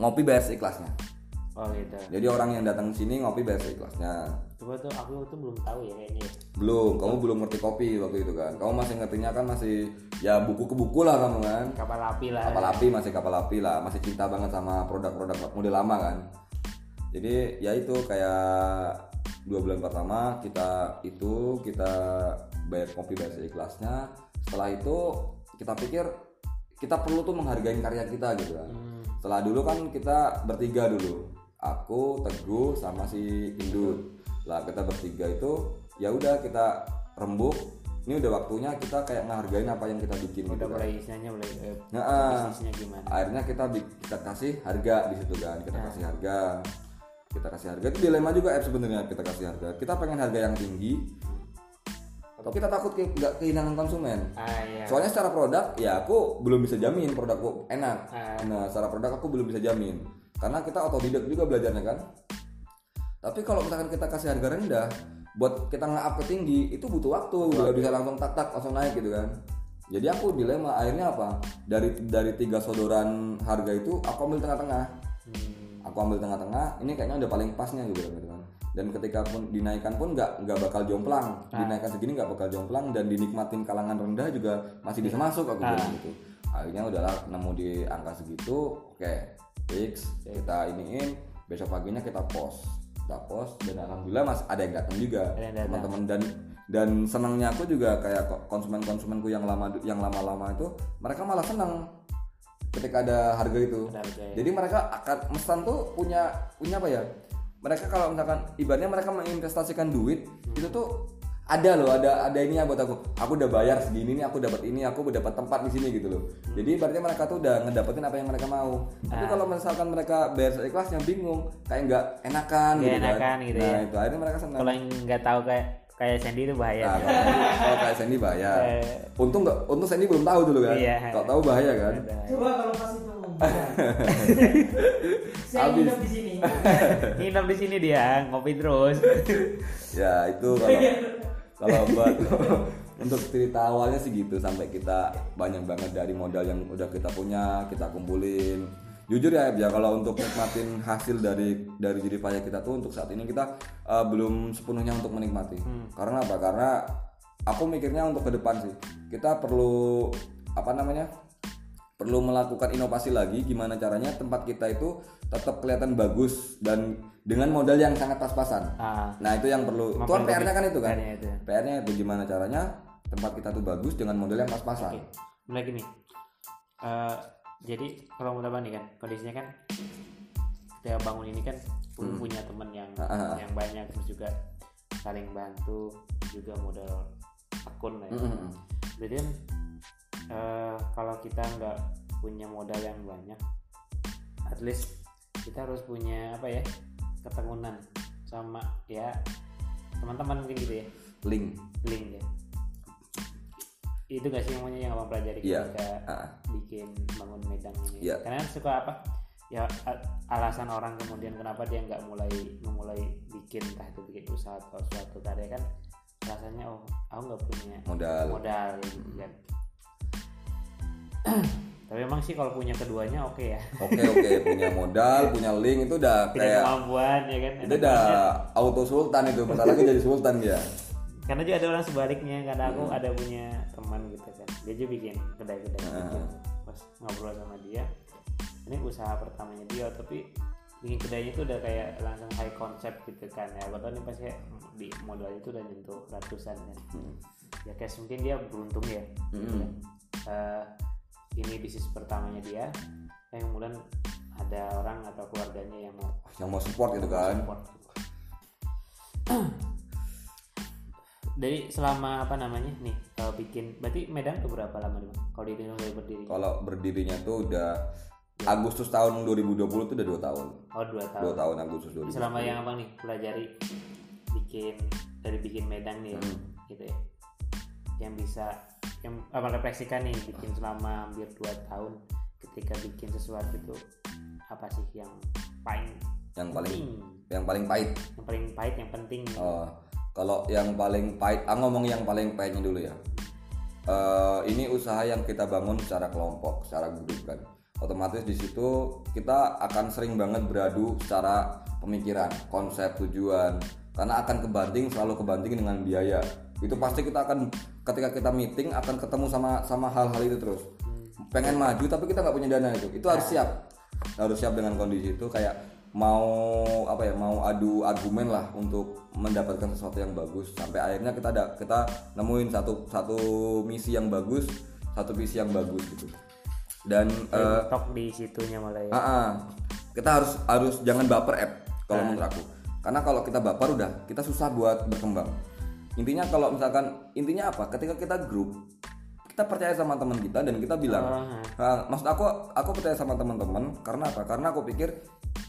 Ngopi bayar seikhlasnya Oh gitu. Jadi orang yang datang sini ngopi bayar seikhlasnya. Coba tuh aku tuh belum tahu ya kayaknya. Belum, kamu belum ngerti kopi waktu itu kan. Kamu masih ngertinya kan masih ya buku ke buku lah kamu kan. Kapal api lah. Kapal api masih kapal api lah, masih cinta banget sama produk-produk model lama kan. Jadi ya itu kayak dua bulan pertama kita itu kita bayar kopi bayar seikhlasnya. Setelah itu kita pikir kita perlu tuh menghargai karya kita gitu kan. Hmm. Setelah dulu kan kita bertiga dulu aku Teguh sama si Indut lah kita bertiga itu ya udah kita rembuk ini udah waktunya kita kayak ngehargain apa yang kita bikin udah gitu mulai kan. istilahnya mulai eh, nah, gimana akhirnya kita kita kasih harga di situ kan kita nah. kasih harga kita kasih harga itu dilema juga app sebenarnya kita kasih harga kita pengen harga yang tinggi tapi kita takut ke, gak kehilangan konsumen. Ah, iya. Soalnya secara produk ya aku belum bisa jamin produkku enak. Ah. Nah, secara produk aku belum bisa jamin karena kita otodidak juga belajarnya kan. Tapi kalau misalkan kita kasih harga rendah buat kita nge-up ke tinggi itu butuh waktu. Udah bisa langsung tak tak langsung naik gitu kan. Jadi aku dilema akhirnya apa? Dari dari tiga sodoran harga itu aku ambil tengah-tengah. Hmm. aku ambil tengah-tengah ini kayaknya udah paling pasnya gitu kan dan ketika pun dinaikkan pun nggak nggak bakal jomplang. Nah. dinaikkan segini nggak bakal jomplang dan dinikmatin kalangan rendah juga masih bisa masuk aku bilang nah. gitu. Akhirnya udahlah nemu di angka segitu oke fix kita iniin besok paginya kita post. Kita post dan alhamdulillah mas ada yang datang juga. Teman-teman dan dan senangnya aku juga kayak konsumen-konsumenku yang lama yang lama-lama itu mereka malah senang ketika ada harga itu. Ya. jadi mereka akan mesan tuh punya punya apa ya? Mereka kalau misalkan ibaratnya mereka menginvestasikan duit hmm. itu tuh ada loh ada ada ini ya buat aku. Aku udah bayar segini nih aku dapat ini aku udah dapat tempat di sini gitu loh. Hmm. jadi berarti mereka tuh udah ngedapetin apa yang mereka mau. Tapi ah. kalau misalkan mereka bayar seikhlasnya bingung. Kayak nggak enakan gak gitu kan. enakan kan. gitu nah ya. itu akhirnya mereka senang. Kalau yang nggak tahu kayak kayak Sandy itu bahaya. Nah, kalau kayak Sandy bahaya. Eh. untung nggak untung Sandy belum tahu dulu kan. Iya, kalau tahu bahaya kan. Coba kalau pas itu. Saya nginep di sini. Nginep di sini dia ngopi terus. Ya itu kalau kalau buat untuk cerita awalnya sih gitu sampai kita banyak banget dari modal yang udah kita punya kita kumpulin. Jujur ya ya kalau untuk nikmatin hasil dari dari jadi payah kita tuh untuk saat ini kita uh, belum sepenuhnya untuk menikmati. Hmm. karena apa? Karena aku mikirnya untuk ke depan sih. Kita perlu apa namanya perlu melakukan inovasi lagi gimana caranya tempat kita itu tetap kelihatan bagus dan dengan modal yang sangat pas-pasan. Ah. Nah itu yang perlu. Itu kan PR-nya kan itu kan. PR-nya itu. PR-nya itu gimana caranya tempat kita tuh bagus dengan modal yang pas-pasan. Oke. Mulai gini. Uh, jadi kalau udah nih kan kondisinya kan kita bangun ini kan hmm. punya temen yang uh, yang banyak terus juga saling bantu juga modal akun lah ya. Hmm. Jadi kan uh, kalau kita nggak punya modal yang banyak at least kita harus punya apa ya keteguhan sama ya teman-teman mungkin gitu ya. Link. Link ya. Itu gak sih namanya yang abang pelajari yeah. ketika uh. bikin bangun medang ini. Yeah. karena suka apa? Ya alasan orang kemudian kenapa dia nggak mulai memulai bikin entah itu bikin usaha atau suatu karya kan rasanya oh aku nggak punya modal. modal gitu kan tapi emang sih kalau punya keduanya oke okay ya oke okay, oke okay. punya modal punya link itu udah Tidak kayak kemampuan ya kan itu udah auto sultan itu bentar lagi jadi sultan dia karena juga ada orang sebaliknya karena aku hmm. ada punya teman gitu kan dia juga bikin kedai-kedai uh. gitu. pas ngobrol sama dia ini usaha pertamanya dia tapi bikin kedainya itu udah kayak langsung high concept gitu kan ya aku tahu nih pasti di modal itu udah nyentuh ratusan kan hmm. ya kayak mungkin dia beruntung ya hmm. gitu kan. uh, ini bisnis pertamanya dia. Yang kemudian ada orang atau keluarganya yang mau yang mau support gitu kan? support. dari selama apa namanya nih kalau bikin berarti Medan tuh berapa lama nih kalau di mulai berdiri? Kalau berdirinya tuh udah ya. Agustus tahun 2020 tuh udah dua tahun. Oh dua tahun. Dua tahun Agustus 2020 selama yang apa nih pelajari bikin dari bikin Medan nih hmm. gitu ya yang bisa yang apa refleksikan nih bikin selama hampir 2 tahun ketika bikin sesuatu itu apa sih yang paling yang paling penting yang paling pahit yang paling pahit yang penting Oh, kalau yang paling pahit, ah ngomong yang paling pahitnya dulu ya. Eh, ini usaha yang kita bangun secara kelompok, secara grup kan. Otomatis di situ kita akan sering banget beradu secara pemikiran, konsep, tujuan. Karena akan kebanting, selalu kebanting dengan biaya. Itu pasti kita akan ketika kita meeting akan ketemu sama sama hal-hal itu terus. Pengen maju tapi kita nggak punya dana itu. Itu harus siap. Harus siap dengan kondisi itu kayak mau apa ya mau adu argumen lah untuk mendapatkan sesuatu yang bagus. Sampai akhirnya kita ada kita nemuin satu satu misi yang bagus satu visi yang bagus gitu. Dan Tok di situnya malah ya. Ah, ah, kita harus harus jangan baper app kalau menurut aku. Karena kalau kita baper udah kita susah buat berkembang. Intinya kalau misalkan intinya apa? Ketika kita grup kita percaya sama teman kita dan kita bilang Nah, maksud aku aku percaya sama teman-teman karena apa? Karena aku pikir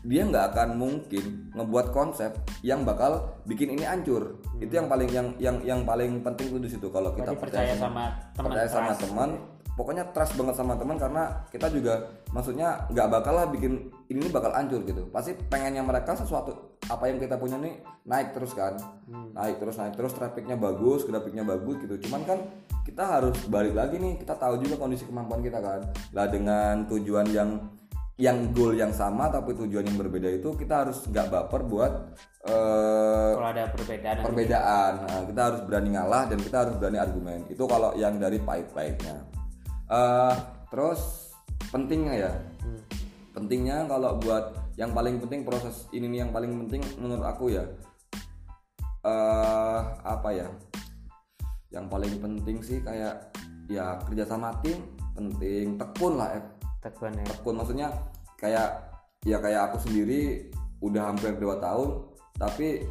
dia nggak akan mungkin ngebuat konsep yang bakal bikin ini hancur. Itu yang paling yang yang yang paling penting tuh di situ kalau kita Berarti percaya sama teman percaya sama teman pokoknya trust banget sama teman karena kita juga maksudnya nggak bakal lah bikin ini bakal hancur gitu. Pasti pengennya mereka sesuatu apa yang kita punya nih naik terus kan. Naik terus naik terus trafficnya bagus grafiknya bagus gitu. Cuman kan kita harus balik lagi nih kita tahu juga kondisi kemampuan kita kan. Lah dengan tujuan yang yang goal yang sama tapi tujuan yang berbeda itu kita harus nggak baper buat eh, kalau ada perbedaan perbedaan. Nah, kita harus berani ngalah dan kita harus berani argumen. Itu kalau yang dari pahit-pahitnya Eh, terus pentingnya ya. Pentingnya kalau buat yang paling penting proses ini nih yang paling penting menurut aku ya. Eh apa ya? Yang paling penting sih kayak ya kerja sama tim penting tekun lah eh tekun ya. Tekun maksudnya kayak ya kayak aku sendiri udah hampir dua tahun tapi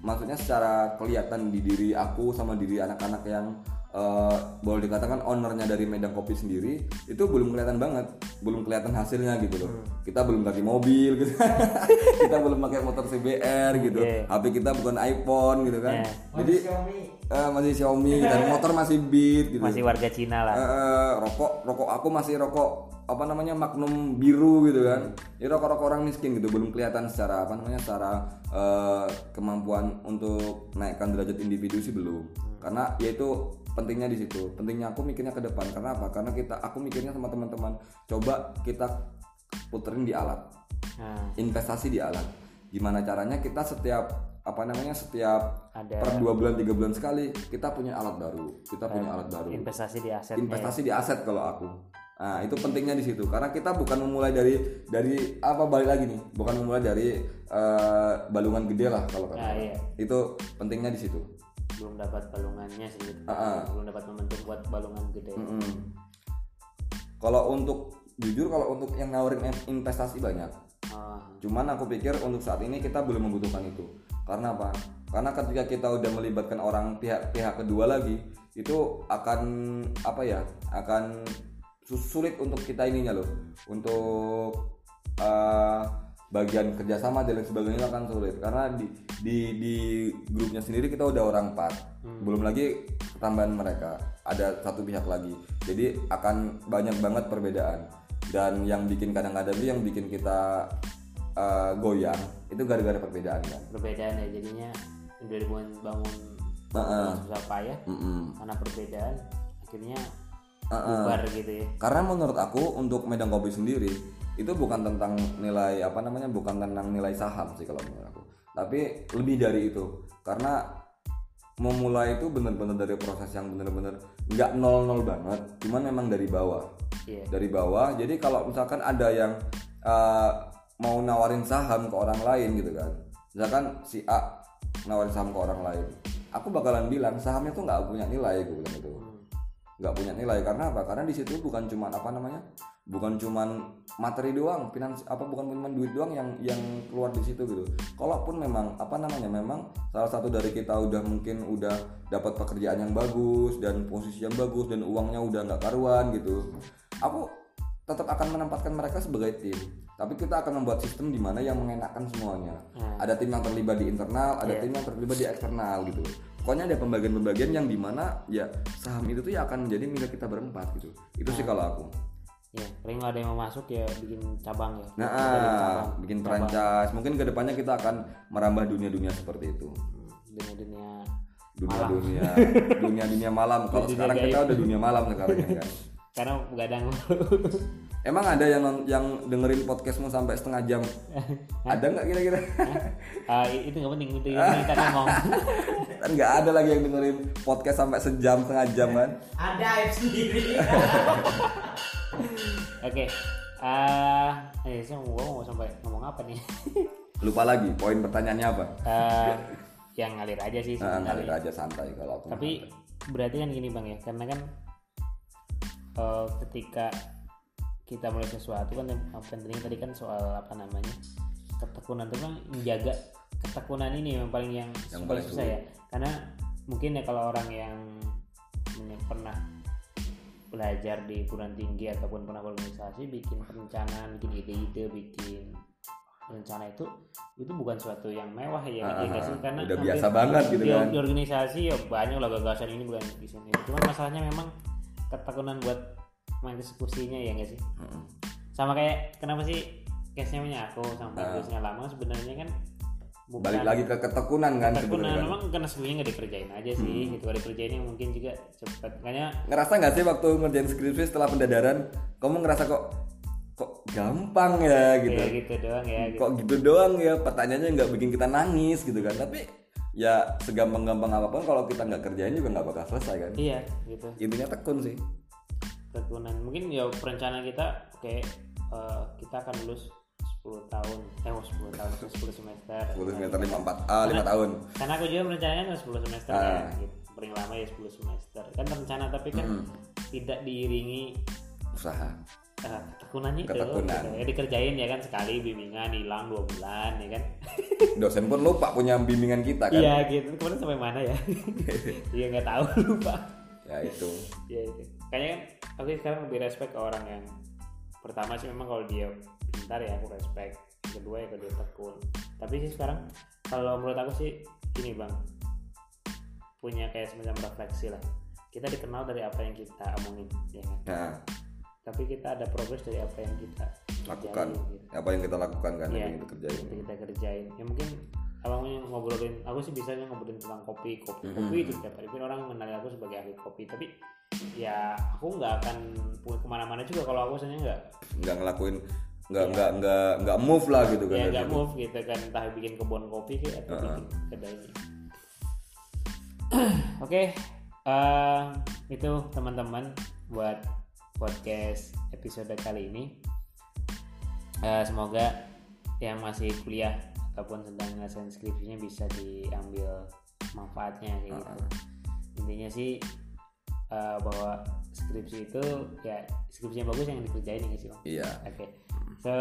maksudnya secara kelihatan di diri aku sama diri anak-anak yang eh, boleh dikatakan ownernya dari Medan Kopi sendiri itu belum kelihatan banget belum kelihatan hasilnya gitu loh. Kita belum pakai mobil gitu. Kita belum pakai motor CBR gitu. Iya. HP kita bukan iPhone gitu kan. Iya. jadi Xiaomi. eh, masih Xiaomi dan motor masih Beat gitu. Masih warga Cina lah. Eh, rokok rokok aku masih rokok apa namanya Magnum biru gitu kan. Ini rokok-rokok orang miskin gitu belum kelihatan secara apa namanya secara eh, kemampuan untuk naikkan derajat individu sih belum. Karena yaitu pentingnya di situ. Pentingnya aku mikirnya ke depan. Karena apa? Karena kita aku mikirnya sama teman-teman. Coba kita puterin di alat. Nah, investasi di alat. Gimana caranya kita setiap apa namanya setiap ada. per dua bulan tiga bulan sekali kita punya alat baru. Kita punya alat baru. Investasi di aset investasi di aset kalau aku. Nah itu pentingnya di situ. Karena kita bukan memulai dari dari apa balik lagi nih. Bukan memulai dari eh, balungan gede lah kalau kata Ah, orang. iya. itu pentingnya di situ belum dapat balungannya sih gitu. Ah. belum dapat momentum buat balungan gede Mm-mm. kalau untuk jujur kalau untuk yang nawarin in- investasi banyak Ah, cuman aku pikir untuk saat ini kita belum membutuhkan itu karena apa karena ketika kita udah melibatkan orang pihak-pihak kedua lagi itu akan apa ya akan sulit untuk kita ininya loh untuk eh, bagian kerjasama dan lain sebagainya itu akan sulit. Karena di di di grupnya sendiri kita udah orang empat. Belum lagi tambahan mereka. Ada satu pihak lagi. Jadi akan banyak banget perbedaan. Dan yang bikin kadang-kadang itu yang bikin kita eh, goyang itu gara-gara perbedaan kan? Perbedaan ya jadinya udah dibangun bangun Heeh. susah payah Mm-mm. karena perbedaan akhirnya Heeh. bubar gitu ya. Karena menurut aku untuk Medan Kopi sendiri itu bukan tentang nilai apa namanya bukan tentang nilai saham sih kalau menurut aku. Tapi lebih dari itu karena memulai itu benar-benar dari proses yang benar-benar nggak nol nol banget cuman memang dari bawah. Iya. dari bawah jadi kalau misalkan ada yang uh, mau nawarin saham ke orang lain gitu kan misalkan si A nawarin saham ke orang lain aku bakalan bilang sahamnya tuh nggak punya nilai gue bilang itu nggak punya nilai. Karena apa? Karena di situ bukan cuman apa namanya? Bukan cuman materi doang finans apa bukan cuma duit doang yang yang keluar di situ gitu. Kalaupun memang apa namanya? Memang salah satu dari kita udah mungkin udah dapat pekerjaan yang bagus dan posisi yang bagus dan uangnya udah nggak karuan gitu. Aku tetap akan menempatkan mereka sebagai tim tapi kita akan membuat sistem di mana yang mengenakan semuanya Hmm. ada tim yang terlibat di internal ada Iya. tim yang terlibat di eksternal gitu pokoknya ada pembagian-pembagian yang di mana ya saham itu tuh ya akan menjadi milik kita berempat gitu itu sih kalau aku ya paling ada yang mau masuk ya bikin cabang ya Nah, Bikin cabang. bikin franchise. Mungkin ke depannya kita akan merambah dunia-dunia seperti itu. Hmm, dunia-dunia Dunia-dunia, dunia-dunia malam. Kalau sekarang kita udah dunia malam sekarang ya kan. karena begadang Emang ada yang yang dengerin podcastmu sampai setengah jam? ada nggak kira-kira? Ah, i- itu nggak penting itu kita ngomong kan nggak ada lagi yang dengerin podcast sampai sejam setengah jam kan? Ada aib sendiri. oke ah eh saya mau ngomong mau sampai ngomong apa nih Lupa lagi poin pertanyaannya apa? Eh, yang ngalir aja sih sebenarnya. ngalir aja santai kalau aku. tapi berarti kan gini bang ya karena kan eh, ketika kita mulai sesuatu kan yang penting tadi kan soal apa namanya ketekunan itu kan menjaga ketekunan ini yang paling yang, Yang paling susah ya karena mungkin ya kalau orang yang pernah belajar di perguruan tinggi ataupun pernah berorganisasi bikin perencanaan bikin ide-ide bikin rencana itu itu bukan suatu yang mewah ya, Ah, ya sih? karena udah biasa banget gitu di, kan. di organisasi ya banyak lah gagasan ini bukan di sini cuman masalahnya memang ketekunan buat mengeksekusinya ya nggak sih Mm-mm. sama kayak kenapa sih case-nya punya aku sama Ah. Inggrisnya lama sebenarnya kan bukan Balik lagi ke ketekunan kan ketekunan sebenarnya. kan? memang karena sebenarnya nggak dikerjain aja sih gitu kalau dikerjain ya mungkin juga cepet makanya Ngerasa nggak sih waktu ngerjain skripsi setelah pendadaran, kamu ngerasa kok kok gampang ya gitu? kayak gitu doang ya gitu. Kok gitu doang ya? Pertanyaannya nggak bikin kita nangis gitu kan? Tapi ya segampang-gampang apa pun kalau kita nggak kerjain juga nggak bakal selesai kan? iya gitu Intinya tekun sih. ketekunan mungkin ya perencanaan kita oke eh, kita akan lulus 10 tahun eh oh, 10 tahun 10 semester 10 semester 5 4 ah 5 tahun. karena aku juga merencanakan 10 semester Ah. kan gitu. paling lama ya 10 semester kan rencana tapi kan Hmm. tidak diiringi Usaha. Eh, ketekunannya itu. Ketekunan. gitu. ya dikerjain ya kan sekali bimbingan hilang dua bulan ya kan. Dosen pun lupa punya bimbingan kita kan? iya gitu. Kemarin sampai mana ya? Iya nggak tahu lupa. Ya itu. ya itu. Kayaknya kan aku sekarang lebih respect ke orang yang pertama sih memang kalau dia pintar ya aku respect. Kedua ya kalau dia tekun. Tapi sih sekarang kalau menurut aku sih ini bang. Punya kayak semacam refleksi lah. Kita dikenal dari apa yang kita omongin ya kan? Nah, tapi kita ada progres dari apa yang kita lakukan kerjain, gitu. apa yang kita lakukan kan Iya. apa yang kita kerjain. Yang kita kerjain ya mungkin abangnya ngobrolin aku sih bisanya ngobrolin tentang kopi kopi kopi itu tiap hari Mungkin orang mengenali aku sebagai ahli kopi tapi ya aku nggak akan ke mana-mana juga kalau aku sebenarnya nggak nggak ngelakuin nggak nggak nggak nggak move lah gitu kan ya dari nggak situ. move gitu kan entah bikin kebun kopi kayak atau bikin kedainya oke eh, itu teman-teman buat podcast episode kali ini. Eh, semoga yang masih kuliah ataupun sedang ngerasain skripsinya bisa diambil manfaatnya kayak gitu. Intinya sih eh, bahwa skripsi itu ya skripsi yang bagus yang dikerjain ya sih bang? Iya. Oke. So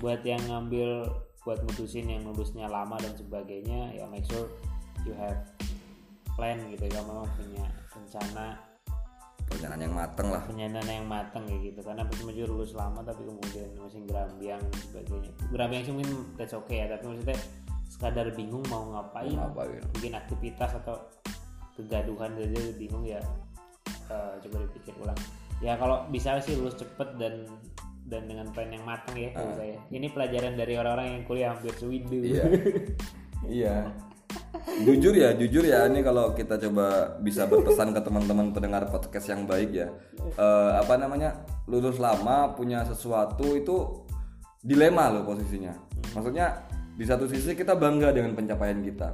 buat yang ngambil buat mutusin yang nulisnya lama dan sebagainya ya make sure you have plan gitu. Kamu memang punya rencana perencanaan yang mateng lah. Perencanaan yang matang kayak gitu. Karena juga lulus lama tapi kemudian masih gerambiang sebagainya. Gerambiang sih mungkin that's okay ya tapi maksudnya sekadar bingung mau ngapain. Mau apa gitu. bikin aktivitas atau kegaduhan saja bingung ya eh, coba dipikir ulang. Ya kalau bisa sih lulus cepet dan dan dengan plan yang matang ya menurut saya. Ini pelajaran dari orang-orang yang kuliah hampir sewindu iya. Iya jujur ya jujur ya. Ini kalau kita coba bisa berpesan ke teman-teman pendengar podcast yang baik ya. Eh, apa namanya? Lulus lama punya sesuatu itu dilema loh posisinya. Maksudnya di satu sisi kita bangga dengan pencapaian kita.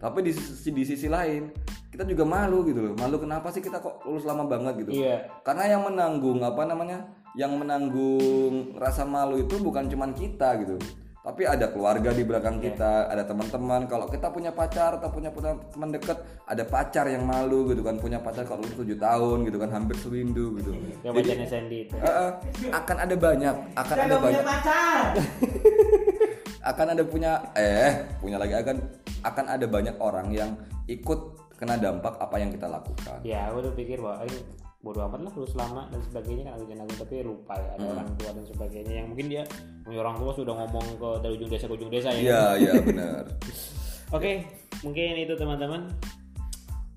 Tapi di sisi di sisi lain kita juga malu gitu loh. Malu kenapa sih kita kok lulus lama banget gitu? Iya. Karena yang menanggung apa namanya? Yang menanggung rasa malu itu bukan cuman kita gitu tapi ada keluarga di belakang kita ada teman-teman. Kalau kita punya pacar atau punya teman dekat ada pacar yang malu gitu kan. Punya pacar kalau umur 7 tahun gitu kan hampir sewindu gitu. Yang bacanya Sandy itu. Eh, eh, akan ada banyak akan Saya ada nggak punya banyak. pacar. akan ada punya eh punya lagi akan akan ada banyak orang yang ikut kena dampak apa yang kita lakukan. Ya aku tuh pikir bahwa ini bodo amat lah lulus lama dan sebagainya kan aku aku tapi lupa ya ada orang tua dan sebagainya yang mungkin dia orang tua sudah ngomong ke dari ujung desa ke ujung desa ya. Iya iya benar. Oke, mungkin itu teman-teman.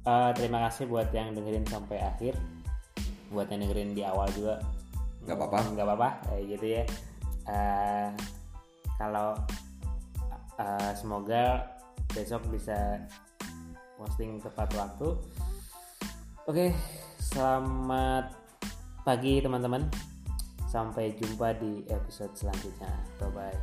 Eh, terima kasih buat yang dengerin sampai akhir. Buat yang dengerin di awal juga, nggak apa-apa. Nggak apa-apa kayak gitu ya. Eh, kalau eh, semoga besok bisa posting tepat waktu. Oke Selamat pagi teman-teman. Sampai jumpa di episode selanjutnya. Bye bye.